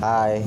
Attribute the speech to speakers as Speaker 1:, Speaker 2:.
Speaker 1: 嗨